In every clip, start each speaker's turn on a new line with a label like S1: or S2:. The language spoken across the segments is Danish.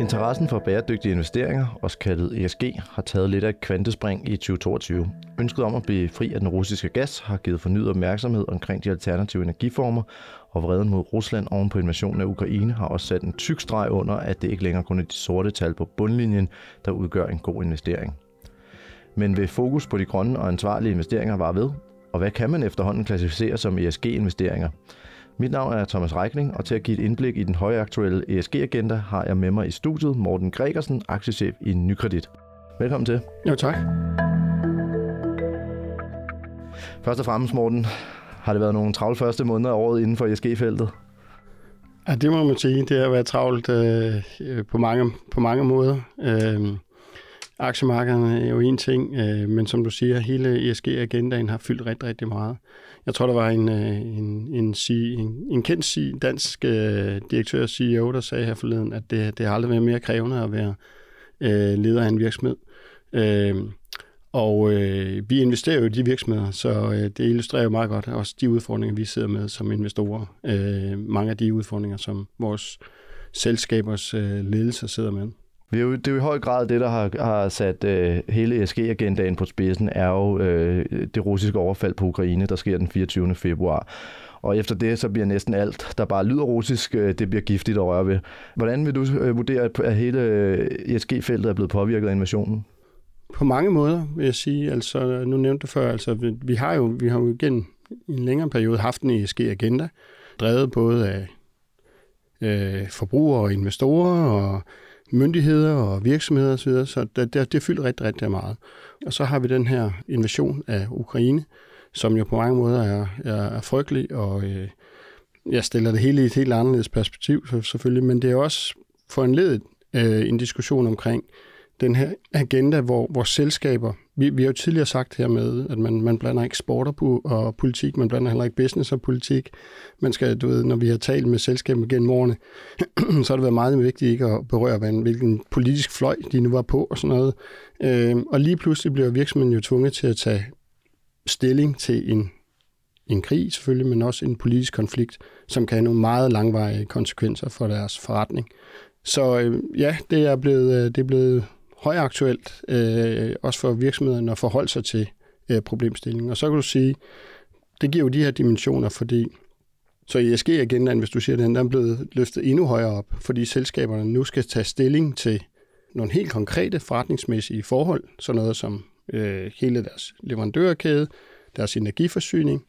S1: Interessen for bæredygtige investeringer, også kaldet ESG, har taget lidt af et kvantespring i 2022. Ønsket om at blive fri af den russiske gas har givet fornyet opmærksomhed omkring de alternative energiformer, og vreden mod Rusland oven på invasionen af Ukraine har også sat en tyk streg under, at det ikke længere kun er de sorte tal på bundlinjen, der udgør en god investering. Men vil fokus på de grønne og ansvarlige investeringer var ved? Og hvad kan man efterhånden klassificere som ESG-investeringer? Mit navn er Thomas Reikling, og til at give et indblik i den højaktuelle ESG-agenda har jeg med mig i studiet Morten Gregersen, aktiechef i Nykredit. Velkommen til.
S2: Jo, tak.
S1: Først og fremmest, Morten, har det været nogle travle første måneder af året inden for ESG-feltet?
S2: Ja, det må man sige. Det har været travlt øh, på, mange, på mange måder. Øh, aktiemarkederne er jo en ting, øh, men som du siger, hele ESG-agendaen har fyldt rigtig, rigtig meget. Jeg tror, der var en, øh, en, en, en, en kendt dansk øh, direktør og CEO, der sagde her forleden, at det, det har aldrig været mere krævende at være øh, leder af en virksomhed. Øh, og øh, vi investerer jo i de virksomheder, så øh, det illustrerer jo meget godt også de udfordringer, vi sidder med som investorer. Øh, mange af de udfordringer, som vores selskabers øh, ledelser sidder med.
S1: Det er, jo, det er jo i høj grad det, der har, har sat øh, hele ESG-agendaen på spidsen, er jo øh, det russiske overfald på Ukraine, der sker den 24. februar. Og efter det, så bliver næsten alt, der bare lyder russisk, øh, det bliver giftigt at røre ved. Hvordan vil du øh, vurdere, at hele øh, ESG-feltet er blevet påvirket af invasionen?
S2: På mange måder, vil jeg sige. Altså, nu nævnte du før, altså, vi, vi har jo vi har jo igen i en længere periode haft en ESG-agenda, drevet både af øh, forbrugere og investorer og myndigheder og virksomheder osv., så det, det, det fylder rigtig, rigtig meget. Og så har vi den her invasion af Ukraine, som jo på mange måder er, er, er frygtelig, og øh, jeg stiller det hele i et helt anderledes perspektiv selvfølgelig, men det er også foranledet øh, en diskussion omkring den her agenda, hvor, hvor selskaber, vi, vi har jo tidligere sagt her med, at man, man blander ikke sport og, og politik, man blander heller ikke business og politik. Man skal, du ved, når vi har talt med selskaber gennem årene, så har det været meget vigtigt ikke at berøre, hvad, hvilken politisk fløj de nu var på og sådan noget. Øh, og lige pludselig bliver virksomheden jo tvunget til at tage stilling til en, en krig selvfølgelig, men også en politisk konflikt, som kan have nogle meget langvarige konsekvenser for deres forretning. Så øh, ja, det er blevet, øh, det er blevet højaktuelt, øh, også for virksomhederne at forholde sig til øh, problemstillingen. Og så kan du sige, det giver jo de her dimensioner, fordi så ESG-agendaen, hvis du siger den, den er blevet løftet endnu højere op, fordi selskaberne nu skal tage stilling til nogle helt konkrete forretningsmæssige forhold, sådan noget som øh, hele deres leverandørkæde, deres energiforsyning,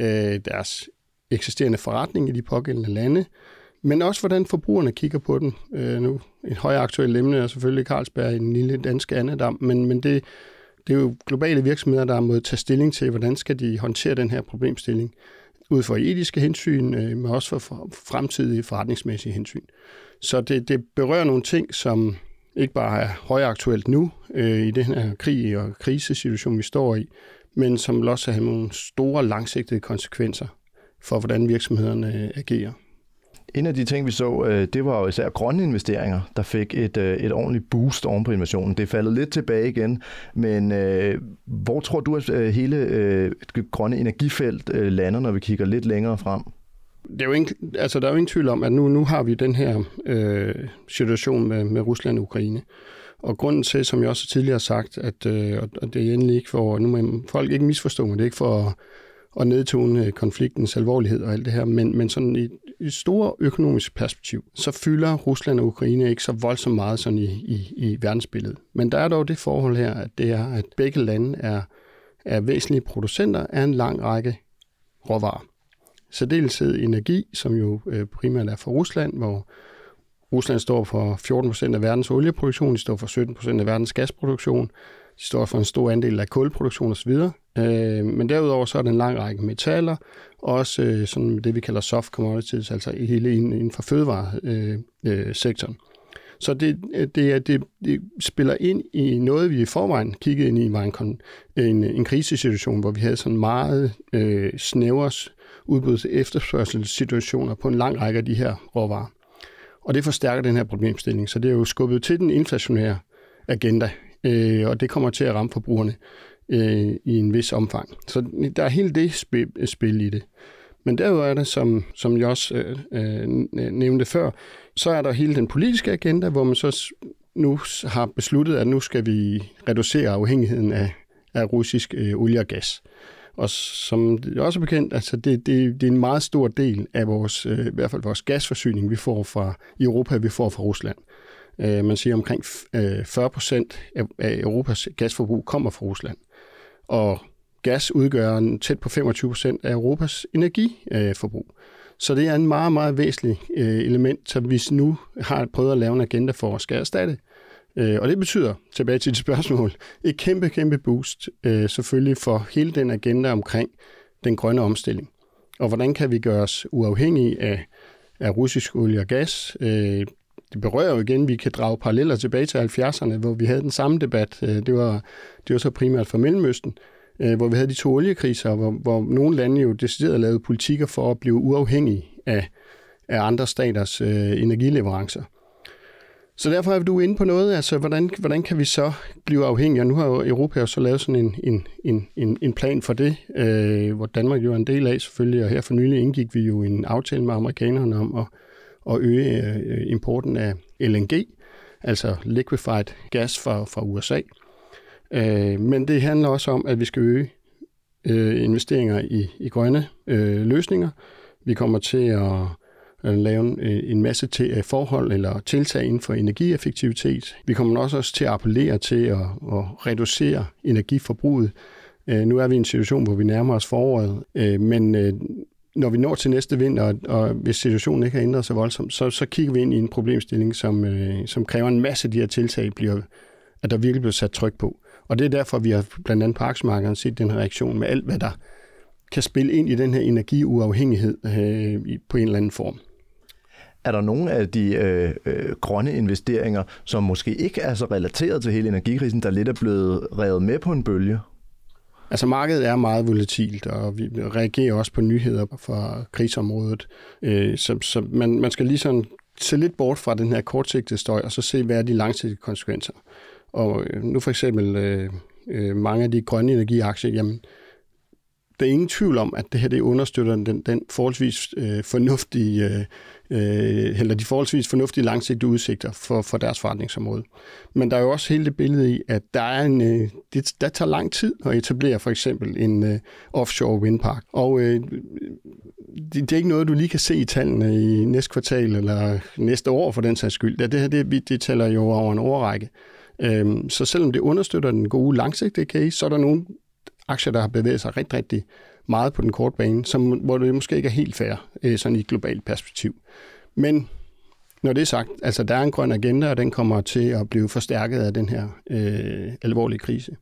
S2: øh, deres eksisterende forretning i de pågældende lande, men også hvordan forbrugerne kigger på den. Øh, nu et højaktuelt emne er selvfølgelig Carlsberg i lille dansk andedam, men, men det, det er jo globale virksomheder, der har måttet tage stilling til, hvordan skal de håndtere den her problemstilling ud fra etiske hensyn, øh, men også for fremtidige forretningsmæssige hensyn. Så det, det berører nogle ting, som ikke bare er højaktuelt nu øh, i den her krig og krisesituation, vi står i, men som også har nogle store langsigtede konsekvenser for, hvordan virksomhederne agerer.
S1: En af de ting, vi så, øh, det var jo især grønne investeringer, der fik et, øh, et ordentligt boost oven på invasionen. Det faldet lidt tilbage igen, men øh, hvor tror du, at hele det grønne energifelt lander, når vi kigger lidt længere frem?
S2: Det er jo ingen, altså, der er jo ingen tvivl om, at nu, nu har vi den her øh, situation med, med Rusland og Ukraine. Og grunden til, som jeg også tidligere har sagt, at øh, og det er endelig ikke for, nu må folk ikke misforstå mig, det er ikke for at nedtone konfliktens alvorlighed og alt det her, men, men sådan i et store økonomisk perspektiv, så fylder Rusland og Ukraine ikke så voldsomt meget sådan i, i, i verdensbilledet. Men der er dog det forhold her, at det er, at begge lande er, er væsentlige producenter af en lang række råvarer. Særdeleshed energi, som jo øh, primært er for Rusland, hvor Rusland står for 14 procent af verdens olieproduktion, de står for 17 procent af verdens gasproduktion, de står for en stor andel af kulproduktion osv. Øh, men derudover så er der en lang række metaller, også øh, sådan det, vi kalder soft commodities, altså hele inden for fødevaresektoren. Øh, øh, så det, det, det, det spiller ind i noget, vi i forvejen kiggede ind i, var en, en, en krisesituation, hvor vi havde sådan meget øh, snævers udbuds efterspørgselssituationer på en lang række af de her råvarer. Og det forstærker den her problemstilling, så det er jo skubbet til den inflationære agenda, øh, og det kommer til at ramme forbrugerne øh, i en vis omfang. Så der er helt det spil, spil i det. Men derudover er det, som, som jeg også øh, øh, nævnte før, så er der hele den politiske agenda, hvor man så nu har besluttet, at nu skal vi reducere afhængigheden af, af russisk øh, olie og gas. Og som det også er bekendt, altså det, det, det er en meget stor del af vores, øh, i hvert fald vores gasforsyning, vi får fra i Europa, vi får fra Rusland. Øh, man siger omkring øh, 40 procent af, af Europas gasforbrug kommer fra Rusland. Og gas udgør tæt på 25 procent af Europas energiforbrug. Så det er en meget, meget væsentlig øh, element, som vi nu har prøvet at lave en agenda for at skal erstatte. Øh, og det betyder, tilbage til dit spørgsmål, et kæmpe, kæmpe boost øh, selvfølgelig for hele den agenda omkring den grønne omstilling. Og hvordan kan vi gøre os uafhængige af, af russisk olie og gas? Det berører jo igen, vi kan drage paralleller tilbage til 70'erne, hvor vi havde den samme debat. Øh, det var, det var så primært for Mellemøsten, øh, hvor vi havde de to oliekriser, hvor, hvor nogle lande jo decideret lavede politikker for at blive uafhængige af, af andre staters øh, energileverancer. Så derfor er du inde på noget, altså hvordan, hvordan kan vi så blive afhængige? Og nu har jo Europa jo så lavet sådan en, en, en, en, en plan for det, øh, hvor Danmark jo er en del af selvfølgelig, og her for nylig indgik vi jo en aftale med amerikanerne om at, at øge øh, importen af LNG, altså liquefied gas fra, fra USA. Øh, men det handler også om, at vi skal øge øh, investeringer i, i grønne øh, løsninger. Vi kommer til at øh, lave øh, en masse til forhold eller tiltag inden for energieffektivitet. Vi kommer også, til at appellere til at, at reducere energiforbruget. Nu er vi i en situation, hvor vi nærmer os foråret, men når vi når til næste vinter, og, og hvis situationen ikke har ændret sig voldsomt, så, så kigger vi ind i en problemstilling, som, øh, som kræver en masse af de her tiltag, bliver, at der virkelig bliver sat tryk på. Og det er derfor, vi har blandt andet på aktiemarkedet set den her reaktion med alt, hvad der kan spille ind i den her energiuafhængighed øh, på en eller anden form.
S1: Er der nogle af de øh, øh, grønne investeringer, som måske ikke er så relateret til hele energikrisen, der lidt er blevet revet med på en bølge?
S2: Altså markedet er meget volatilt, og vi reagerer også på nyheder fra krigsområdet. Øh, så så man, man skal lige sådan se lidt bort fra den her kortsigtede støj, og så se, hvad er de langsigtede konsekvenser. Og øh, nu for eksempel øh, øh, mange af de grønne energiaktier, jamen, der er ingen tvivl om, at det her det understøtter den, den forholdsvis øh, fornuftige øh, øh, eller de forholdsvis fornuftige langsigtede udsigter for, for deres forretningsområde. Men der er jo også hele det billede i, at der er en, øh, det, der tager lang tid at etablere for eksempel en øh, offshore windpark. Og øh, det, det er ikke noget, du lige kan se i tallene i næste kvartal eller næste år for den sags skyld. Det, det her det, det tæller jo over en årrække. Øh, så selvom det understøtter den gode langsigtede case, så er der nogle aktier, der har bevæget sig rigtig, rigtig meget på den korte bane, som, hvor det måske ikke er helt fair, øh, sådan i et globalt perspektiv. Men når det er sagt, altså der er en grøn agenda, og den kommer til at blive forstærket af den her øh, alvorlige krise.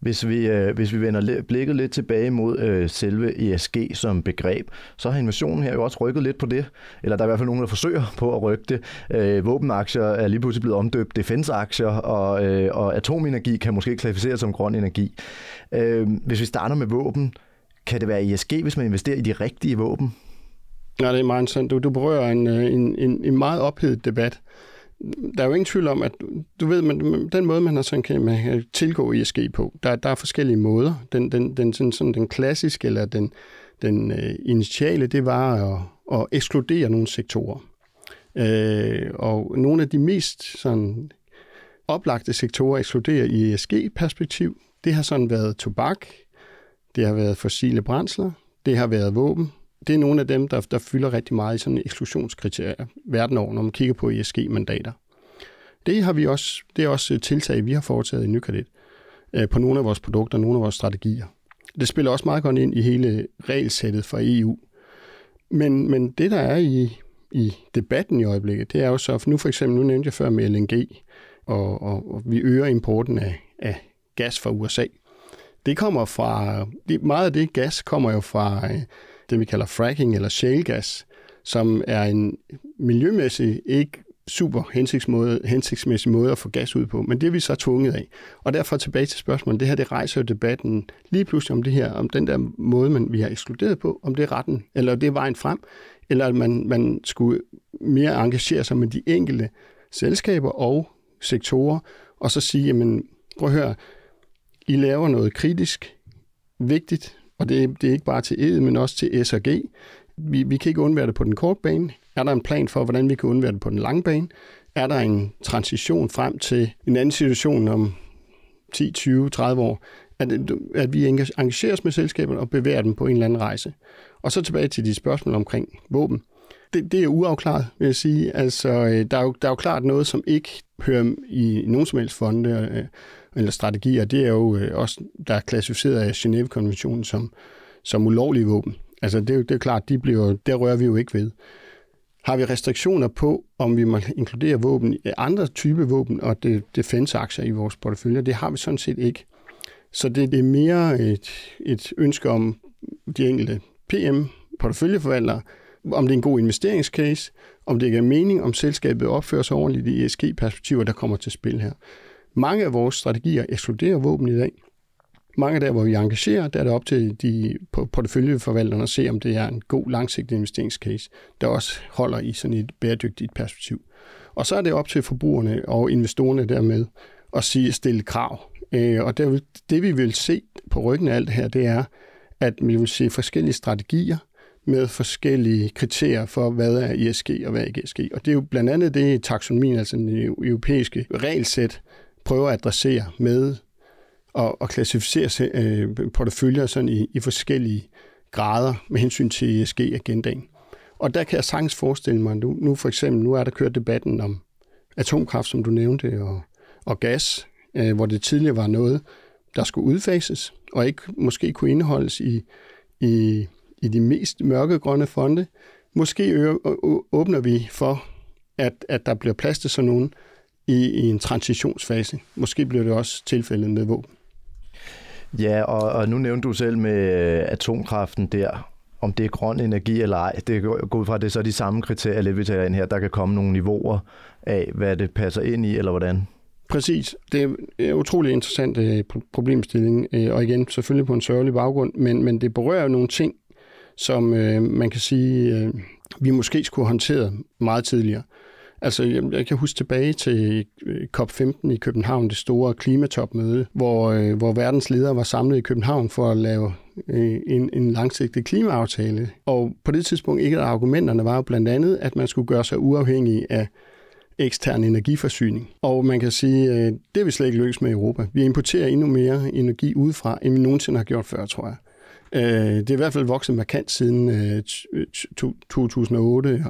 S1: Hvis vi, øh, hvis vi vender blikket lidt tilbage mod øh, selve ESG som begreb, så har invasionen her jo også rykket lidt på det, eller der er i hvert fald nogen, der forsøger på at rykke det. Øh, våbenaktier er lige pludselig blevet omdøbt defense-aktier, og, øh, og atomenergi kan måske klassificeres som grøn energi. Øh, hvis vi starter med våben, kan det være ESG, hvis man investerer i de rigtige våben?
S2: Ja, det er meget interessant. Du, du berører en, øh, en, en, en meget ophedet debat. Der er jo ingen tvivl om, at du ved, man, den måde, man har sådan kan man øh, tilgå ESG på, der, der er forskellige måder. Den, den, den, sådan, sådan, den klassiske eller den, den øh, initiale, det var at, at ekskludere nogle sektorer. Øh, og nogle af de mest sådan, oplagte sektorer at ekskludere i ESG-perspektiv, det har sådan været tobak, det har været fossile brændsler, det har været våben. Det er nogle af dem, der, der fylder rigtig meget i sådan eksklusionskriterier verden over, når man kigger på ESG-mandater. Det, har vi også, det er også øh, tiltag, vi har foretaget i Nykredit øh, på nogle af vores produkter, nogle af vores strategier. Det spiller også meget godt ind i hele regelsættet fra EU. Men, men det, der er i, i debatten i øjeblikket, det er jo så, for nu for eksempel, nu nævnte jeg før med LNG, og, og, og vi øger importen af, af gas fra USA det kommer fra, meget af det gas kommer jo fra øh, det, vi kalder fracking eller shale gas, som er en miljømæssig ikke super hensigtsmåde, hensigtsmæssig måde at få gas ud på, men det er vi så tvunget af. Og derfor tilbage til spørgsmålet, det her det rejser jo debatten lige pludselig om det her, om den der måde, man, vi har ekskluderet på, om det er retten, eller det er vejen frem, eller at man, man skulle mere engagere sig med de enkelte selskaber og sektorer, og så sige, jamen, prøv at høre, i laver noget kritisk, vigtigt, Og det, det er ikke bare til ed, men også til SRG. Vi, vi kan ikke undvære det på den korte bane. Er der en plan for, hvordan vi kan undvære det på den lange bane? Er der en transition frem til en anden situation om 10, 20, 30 år? At, at vi engagerer os med selskaberne og bevæger dem på en eller anden rejse. Og så tilbage til de spørgsmål omkring våben. Det, det er uafklaret, vil jeg sige. Altså, øh, der er, jo, der er jo klart noget, som ikke hører i nogen som helst fonde øh, eller strategier. Det er jo øh, også, der er klassificeret af Genève-konventionen som, som ulovlige våben. Altså, det er jo det er klart, de bliver, der rører vi jo ikke ved. Har vi restriktioner på, om vi må inkludere våben, øh, andre type våben og det, defense-aktier i vores portefølje? Det har vi sådan set ikke. Så det, det er mere et, et ønske om de enkelte PM, porteføljeforvaltere, om det er en god investeringscase, om det giver mening, om selskabet opfører sig ordentligt i ESG-perspektiver, der kommer til spil her. Mange af vores strategier ekskluderer våben i dag. Mange der, hvor vi engagerer, der er det op til de porteføljeforvalterne at se, om det er en god langsigtet investeringscase, der også holder i sådan et bæredygtigt perspektiv. Og så er det op til forbrugerne og investorerne dermed at sige, stille krav. Øh, og det, det vi vil se på ryggen af alt det her, det er, at vi vil se forskellige strategier med forskellige kriterier for, hvad er ESG og hvad er ikke ESG. Og det er jo blandt andet det, taksonomien, altså den europæiske regelsæt, prøver at adressere med og, og klassificere øh, porteføljer sådan i, i forskellige grader med hensyn til ESG-agendaen. Og der kan jeg sagtens forestille mig, nu, nu for eksempel, nu er der kørt debatten om atomkraft, som du nævnte, og, og gas, øh, hvor det tidligere var noget, der skulle udfases, og ikke måske kunne indeholdes i, i, i de mest mørkegrønne fonde. Måske åbner vi for, at, at der bliver plads til sådan nogle i, i en transitionsfase. Måske bliver det også tilfældet med våben.
S1: Ja, og, og nu nævnte du selv med øh, atomkraften der, om det er grøn energi eller ej. Det går ud fra, at det er så de samme kriterier, lidt vi tager ind her. Der kan komme nogle niveauer af, hvad det passer ind i, eller hvordan?
S2: Præcis. Det er en utrolig interessant øh, problemstilling, øh, og igen selvfølgelig på en sørgelig baggrund, men, men det berører nogle ting, som øh, man kan sige, øh, vi måske skulle have håndteret meget tidligere. Altså, jeg kan huske tilbage til øh, COP15 i København, det store klimatopmøde, hvor, øh, hvor verdens ledere var samlet i København for at lave øh, en, en langsigtet klimaaftale. Og på det tidspunkt, ikke af argumenterne var jo blandt andet, at man skulle gøre sig uafhængig af ekstern energiforsyning. Og man kan sige, at det er vi slet ikke lykkes med i Europa. Vi importerer endnu mere energi udefra, end vi nogensinde har gjort før, tror jeg. Øh, det er i hvert fald vokset markant siden 2008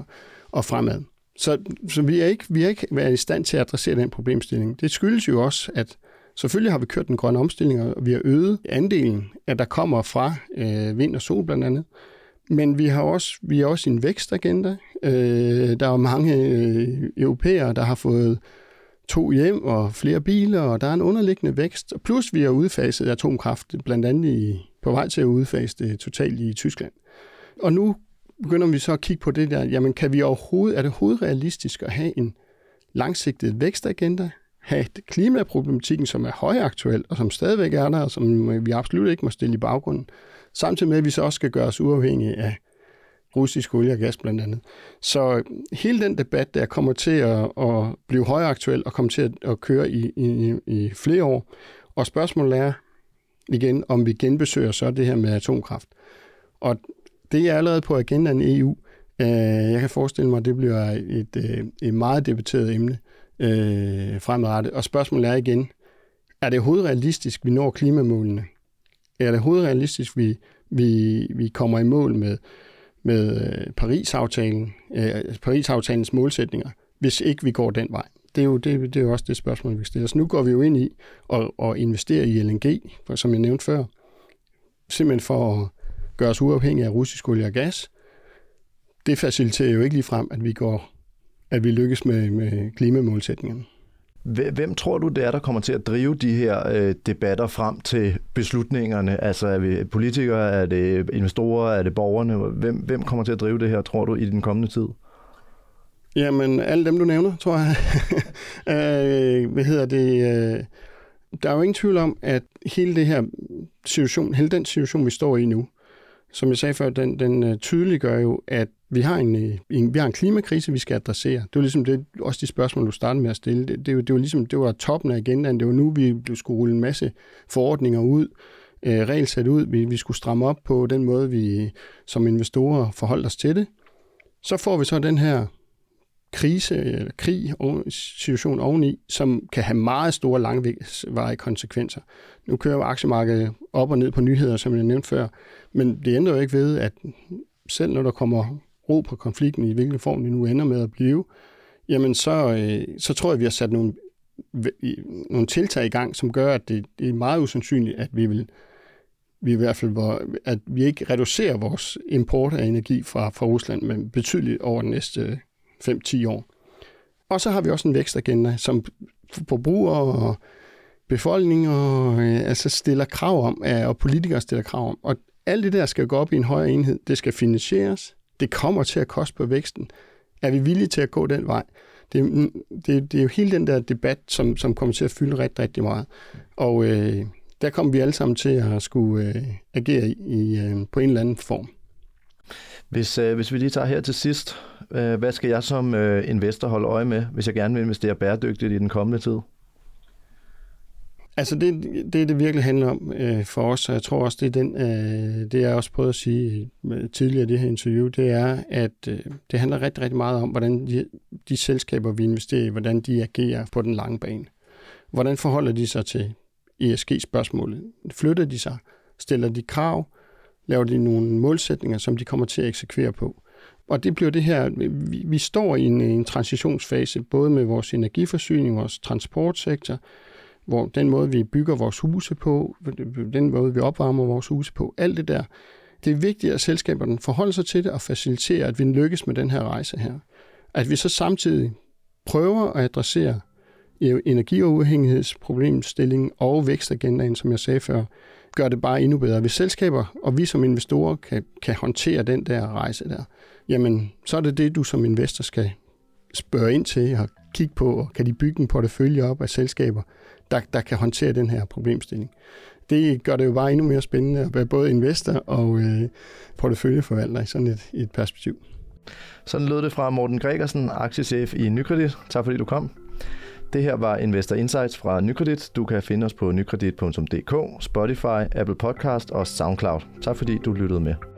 S2: og fremad. Så, så vi, er ikke, vi er ikke været i stand til at adressere den problemstilling. Det skyldes jo også, at selvfølgelig har vi kørt den grønne omstilling, og vi har øget andelen, at der kommer fra øh, vind og sol blandt andet. Men vi har også, vi er også i en vækstagenda. Øh, der er mange øh, europæere, der har fået to hjem og flere biler, og der er en underliggende vækst. Plus vi har udfaset atomkraft, blandt andet i, på vej til at udfase det totalt i Tyskland. Og nu begynder vi så at kigge på det der, jamen kan vi overhovedet, er det overhovedet realistisk at have en langsigtet vækstagenda, have klimaproblematikken, som er højaktuel, og som stadigvæk er der, og som vi absolut ikke må stille i baggrunden, samtidig med, at vi så også skal gøre os uafhængige af russisk olie og gas blandt andet. Så hele den debat, der kommer til at, at blive højaktuel og kommer til at, at køre i, i, i flere år. Og spørgsmålet er igen, om vi genbesøger så det her med atomkraft. Og det er allerede på agendaen i EU. Øh, jeg kan forestille mig, at det bliver et, øh, et meget debatteret emne øh, fremadrettet. Og spørgsmålet er igen, er det hovedrealistisk, vi når klimamålene? Er det hovedrealistisk, vi, vi, vi kommer i mål med, med øh, Paris-aftalen, øh, Paris-aftalens målsætninger, hvis ikke vi går den vej? Det er jo, det, det er jo også det spørgsmål, vi stiller. Så nu går vi jo ind i at, at investere i LNG, for, som jeg nævnte før, simpelthen for at gøre os uafhængige af russisk olie og gas, det faciliterer jo ikke lige frem, at vi går, at vi lykkes med, med klimamålsætningerne.
S1: Hvem tror du, det er, der kommer til at drive de her øh, debatter frem til beslutningerne? Altså er vi politikere, er det investorer, er det borgerne? Hvem, hvem kommer til at drive det her, tror du, i den kommende tid?
S2: Jamen, alle dem, du nævner, tror jeg. øh, hvad hedder det? Øh, der er jo ingen tvivl om, at hele det her situation, hele den situation, vi står i nu, som jeg sagde før, den, den øh, tydeliggør jo, at vi har en, øh, en, vi har en klimakrise, vi skal adressere. Det var ligesom det, også de spørgsmål, du startede med at stille. Det, det, det, var ligesom, det var toppen af agendaen. Det var nu, vi skulle rulle en masse forordninger ud. øh, regelsæt ud, vi, vi skulle stramme op på den måde, vi som investorer forholdt os til det. Så får vi så den her krise eller krig situation oveni, som kan have meget store langvarige konsekvenser. Nu kører aktiemarkedet op og ned på nyheder, som jeg nævnte før, men det ændrer jo ikke ved, at selv når der kommer ro på konflikten, i hvilken form det nu ender med at blive, jamen så, øh, så tror jeg, vi har sat nogle, nogle tiltag i gang, som gør, at det, det er meget usandsynligt, at vi vil vi i hvert fald, at vi ikke reducerer vores import af energi fra, fra Rusland, men betydeligt over den næste 5-10 år. Og så har vi også en vækstagenda, som forbrugere og befolkninger øh, altså stiller krav om, øh, og politikere stiller krav om. Og alt det der skal gå op i en højere enhed. Det skal finansieres. Det kommer til at koste på væksten. Er vi villige til at gå den vej? Det, det, det er jo hele den der debat, som, som kommer til at fylde rigtig, rigtig meget. Og øh, der kommer vi alle sammen til at skulle øh, agere i, øh, på en eller anden form.
S1: Hvis, øh, hvis vi lige tager her til sidst, øh, hvad skal jeg som øh, investor holde øje med, hvis jeg gerne vil investere bæredygtigt i den kommende tid?
S2: Altså det, det, det virkelig handler om øh, for os, og jeg tror også, det er den, øh, det jeg også prøvede at sige øh, tidligere i det her interview, det er, at øh, det handler rigtig, rigtig meget om, hvordan de, de selskaber, vi investerer i, hvordan de agerer på den lange bane. Hvordan forholder de sig til ESG-spørgsmålet? Flytter de sig? Stiller de krav? Laver de nogle målsætninger, som de kommer til at eksekvere på? Og det bliver det her, vi, vi står i en, en transitionsfase, både med vores energiforsyning, vores transportsektor, hvor den måde, vi bygger vores huse på, den måde, vi opvarmer vores huse på, alt det der, det er vigtigt, at selskaberne forholder sig til det og faciliterer, at vi lykkes med den her rejse her. At vi så samtidig prøver at adressere øh, energioverhængighedsproblemstillingen og vækstagendaen, som jeg sagde før, gør det bare endnu bedre. Hvis selskaber og vi som investorer kan, kan håndtere den der rejse der, jamen så er det det, du som investor skal spørge ind til og kigge på, og kan de bygge en portefølje op af selskaber, der, der kan håndtere den her problemstilling. Det gør det jo bare endnu mere spændende at være både investor og øh, porteføljeforvalter i sådan et, et perspektiv.
S1: Sådan lød det fra Morten Gregersen, aktiechef i Nykredit. Tak fordi du kom. Det her var Investor Insights fra Nykredit. Du kan finde os på nykredit.dk, Spotify, Apple Podcast og SoundCloud. Tak fordi du lyttede med.